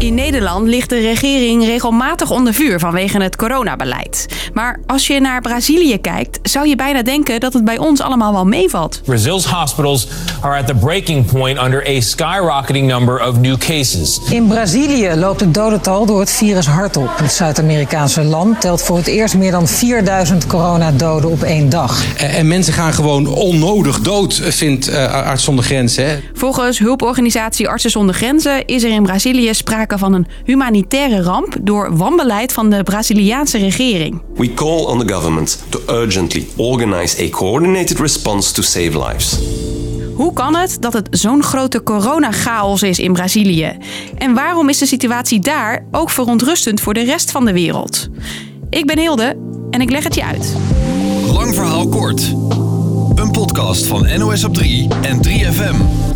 In Nederland ligt de regering regelmatig onder vuur vanwege het coronabeleid. Maar als je naar Brazilië kijkt, zou je bijna denken dat het bij ons allemaal wel meevalt. Brazil's hospitals are at the breaking point under a skyrocketing number of new cases. In Brazilië loopt het dodental door het virus hard op. Het Zuid-Amerikaanse land telt voor het eerst meer dan 4000 coronadoden op één dag. En mensen gaan gewoon onnodig dood, vindt uh, Arts zonder Grenzen. Hè? Volgens hulporganisatie Artsen zonder Grenzen is er in Brazilië sprake van een humanitaire ramp door wanbeleid van de Braziliaanse regering. We call on the government to urgently organize a coordinated response to save lives. Hoe kan het dat het zo'n grote coronachaos is in Brazilië? En waarom is de situatie daar ook verontrustend voor de rest van de wereld? Ik ben Hilde en ik leg het je uit. Lang verhaal kort. Een podcast van NOS op 3 en 3FM.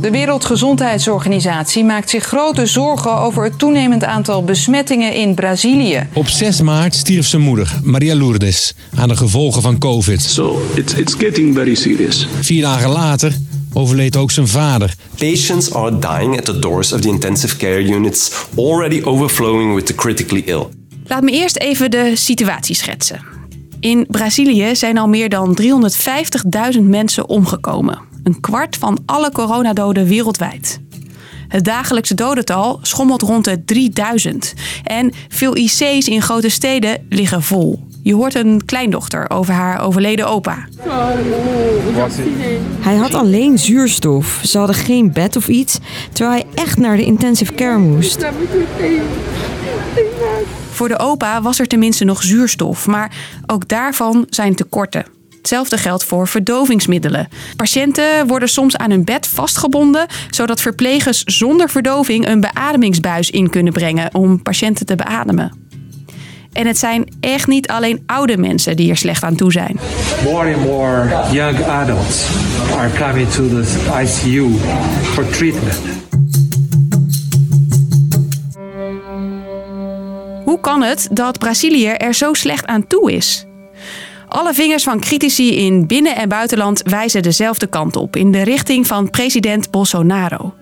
De Wereldgezondheidsorganisatie maakt zich grote zorgen over het toenemend aantal besmettingen in Brazilië. Op 6 maart stierf zijn moeder, Maria Lourdes, aan de gevolgen van COVID. So it's, it's getting very serious. Vier dagen later overleed ook zijn vader. Patients are dying at the doors of the intensive care units, already overflowing with the critically ill. Laat me eerst even de situatie schetsen. In Brazilië zijn al meer dan 350.000 mensen omgekomen een kwart van alle coronadoden wereldwijd. Het dagelijkse dodental schommelt rond de 3000 en veel IC's in grote steden liggen vol. Je hoort een kleindochter over haar overleden opa. Hij had alleen zuurstof. Ze hadden geen bed of iets, terwijl hij echt naar de intensive care moest. Voor de opa was er tenminste nog zuurstof, maar ook daarvan zijn tekorten. Hetzelfde geldt voor verdovingsmiddelen. Patiënten worden soms aan hun bed vastgebonden, zodat verplegers zonder verdoving een beademingsbuis in kunnen brengen om patiënten te beademen. En het zijn echt niet alleen oude mensen die er slecht aan toe zijn. More and more young adults are coming to the ICU for treatment. Hoe kan het dat Brazilië er zo slecht aan toe is? Alle vingers van critici in binnen- en buitenland wijzen dezelfde kant op, in de richting van president Bolsonaro.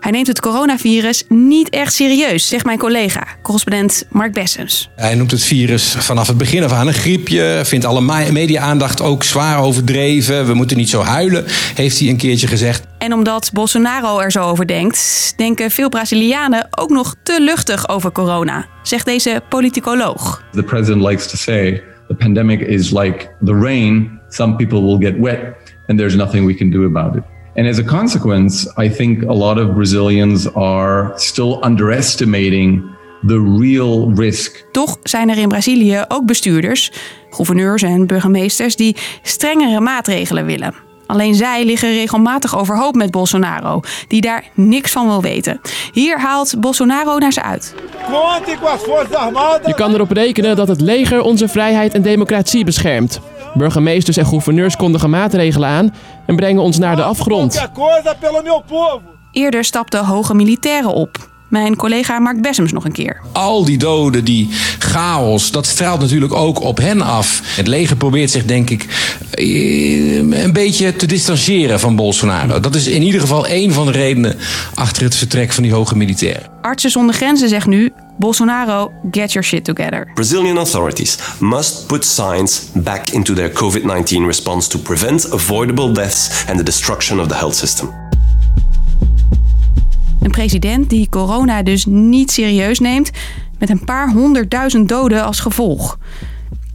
Hij neemt het coronavirus niet echt serieus, zegt mijn collega, correspondent Mark Bessems. Hij noemt het virus vanaf het begin af aan een griepje. Vindt alle media-aandacht ook zwaar overdreven. We moeten niet zo huilen, heeft hij een keertje gezegd. En omdat Bolsonaro er zo over denkt, denken veel Brazilianen ook nog te luchtig over corona, zegt deze politicoloog. The president likes to say the pandemic is like the rain. Some people will get wet, and there's nothing we can do about it. And as a consequence, I think a lot of Brazilians are still underestimating the real risk. Toch zijn er in Brazilië ook bestuurders, gouverneurs en burgemeesters die strengere maatregelen willen. Alleen zij liggen regelmatig overhoop met Bolsonaro, die daar niks van wil weten. Hier haalt Bolsonaro naar ze uit. Je kan erop rekenen dat het leger onze vrijheid en democratie beschermt. Burgemeesters en gouverneurs kondigen maatregelen aan en brengen ons naar de afgrond. Eerder stapten hoge militairen op. Mijn collega Mark Bessems nog een keer. Al die doden, die chaos, dat straalt natuurlijk ook op hen af. Het leger probeert zich, denk ik, eh, een beetje te distancieren van Bolsonaro. Dat is in ieder geval één van de redenen achter het vertrek van die hoge militairen. Artsen zonder grenzen zegt nu: Bolsonaro, get your shit together. Brazilian authorities must put science back into their COVID 19 response to prevent avoidable deaths and the destruction of the health system. Een president die corona dus niet serieus neemt, met een paar honderdduizend doden als gevolg.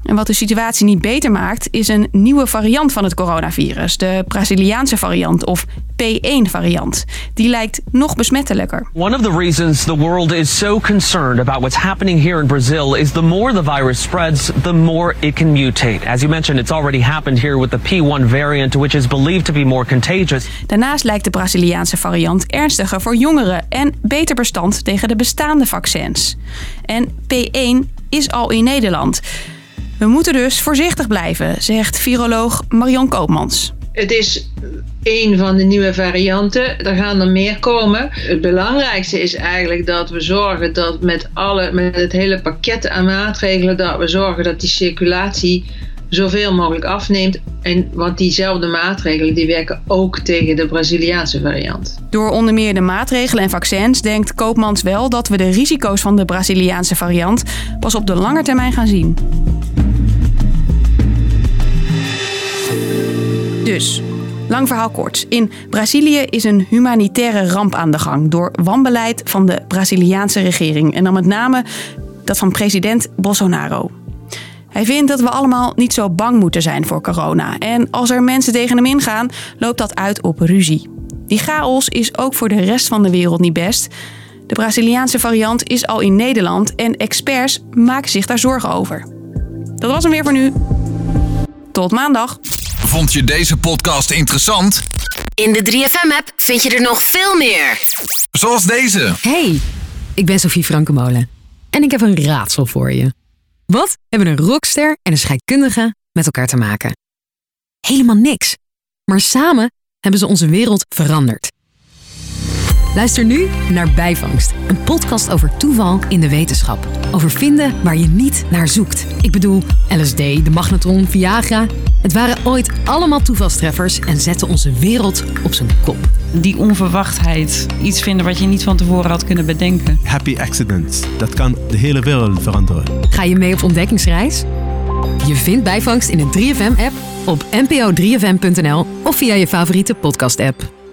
En wat de situatie niet beter maakt, is een nieuwe variant van het coronavirus, de Braziliaanse variant of P1-variant. Die lijkt nog besmettelijker. One of the reasons the world is so concerned about what's happening here in Brazil is the more the virus spreads, the more it can mutate. As you mentioned, it's already happened here with the P1 variant, which is believed to be more contagious. Daarnaast lijkt de Braziliaanse variant ernstiger voor jongeren en beter bestand tegen de bestaande vaccins. En P1 is al in Nederland. We moeten dus voorzichtig blijven, zegt viroloog Marion Koopmans. Het is een van de nieuwe varianten. Er gaan er meer komen. Het belangrijkste is eigenlijk dat we zorgen dat met, alle, met het hele pakket aan maatregelen, dat we zorgen dat die circulatie zoveel mogelijk afneemt. En, want diezelfde maatregelen die werken ook tegen de Braziliaanse variant. Door onder meer de maatregelen en vaccins denkt Koopmans wel dat we de risico's van de Braziliaanse variant pas op de lange termijn gaan zien. Dus, lang verhaal kort. In Brazilië is een humanitaire ramp aan de gang door wanbeleid van de Braziliaanse regering. En dan met name dat van president Bolsonaro. Hij vindt dat we allemaal niet zo bang moeten zijn voor corona. En als er mensen tegen hem ingaan, loopt dat uit op ruzie. Die chaos is ook voor de rest van de wereld niet best. De Braziliaanse variant is al in Nederland en experts maken zich daar zorgen over. Dat was hem weer voor nu. Tot maandag. Vond je deze podcast interessant? In de 3FM-app vind je er nog veel meer. Zoals deze. Hey, ik ben Sophie Frankemolen en ik heb een raadsel voor je. Wat hebben een rockster en een scheikundige met elkaar te maken? Helemaal niks. Maar samen hebben ze onze wereld veranderd. Luister nu naar Bijvangst, een podcast over toeval in de wetenschap. Over vinden waar je niet naar zoekt. Ik bedoel, LSD, de magnetron, Viagra. Het waren ooit allemaal toevalstreffers en zetten onze wereld op zijn kop. Die onverwachtheid, iets vinden wat je niet van tevoren had kunnen bedenken. Happy accidents, dat kan de hele wereld veranderen. Ga je mee op ontdekkingsreis? Je vindt Bijvangst in de 3FM-app op npo3fm.nl of via je favoriete podcast-app.